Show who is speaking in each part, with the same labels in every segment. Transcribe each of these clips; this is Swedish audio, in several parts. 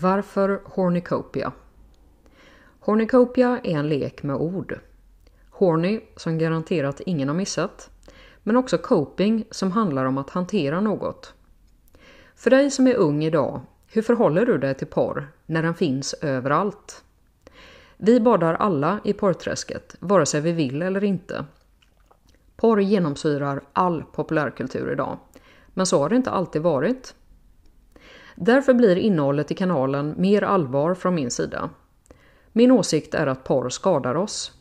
Speaker 1: Varför Hornicopia? Hornicopia är en lek med ord. Horny, som garanterat ingen har missat, men också coping som handlar om att hantera något. För dig som är ung idag, hur förhåller du dig till porr när den finns överallt? Vi badar alla i porrträsket, vare sig vi vill eller inte. Porr genomsyrar all populärkultur idag, men så har det inte alltid varit. Därför blir innehållet i kanalen mer allvar från min sida. Min åsikt är att porr skadar oss.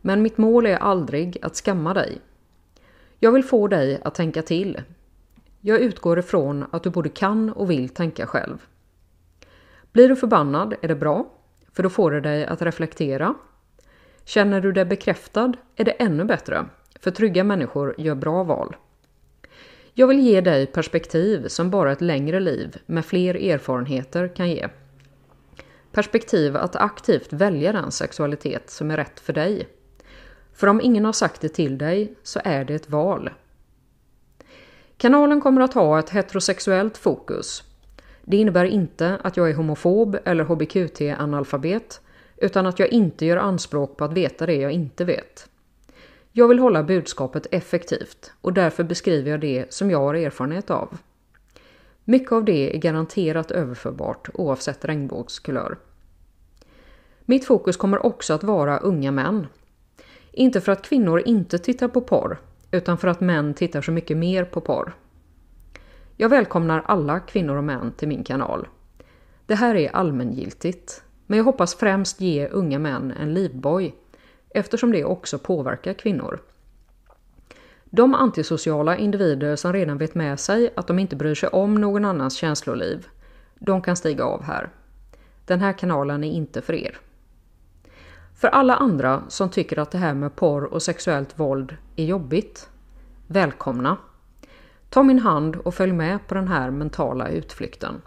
Speaker 1: Men mitt mål är aldrig att skamma dig. Jag vill få dig att tänka till. Jag utgår ifrån att du både kan och vill tänka själv. Blir du förbannad är det bra, för då får det dig att reflektera. Känner du dig bekräftad är det ännu bättre, för trygga människor gör bra val. Jag vill ge dig perspektiv som bara ett längre liv med fler erfarenheter kan ge. Perspektiv att aktivt välja den sexualitet som är rätt för dig. För om ingen har sagt det till dig så är det ett val. Kanalen kommer att ha ett heterosexuellt fokus. Det innebär inte att jag är homofob eller hbqt-analfabet utan att jag inte gör anspråk på att veta det jag inte vet. Jag vill hålla budskapet effektivt och därför beskriver jag det som jag har erfarenhet av. Mycket av det är garanterat överförbart oavsett regnbågskulör. Mitt fokus kommer också att vara unga män. Inte för att kvinnor inte tittar på porr, utan för att män tittar så mycket mer på porr. Jag välkomnar alla kvinnor och män till min kanal. Det här är allmängiltigt, men jag hoppas främst ge unga män en livboj eftersom det också påverkar kvinnor. De antisociala individer som redan vet med sig att de inte bryr sig om någon annans känsloliv, de kan stiga av här. Den här kanalen är inte för er. För alla andra som tycker att det här med porr och sexuellt våld är jobbigt, välkomna! Ta min hand och följ med på den här mentala utflykten.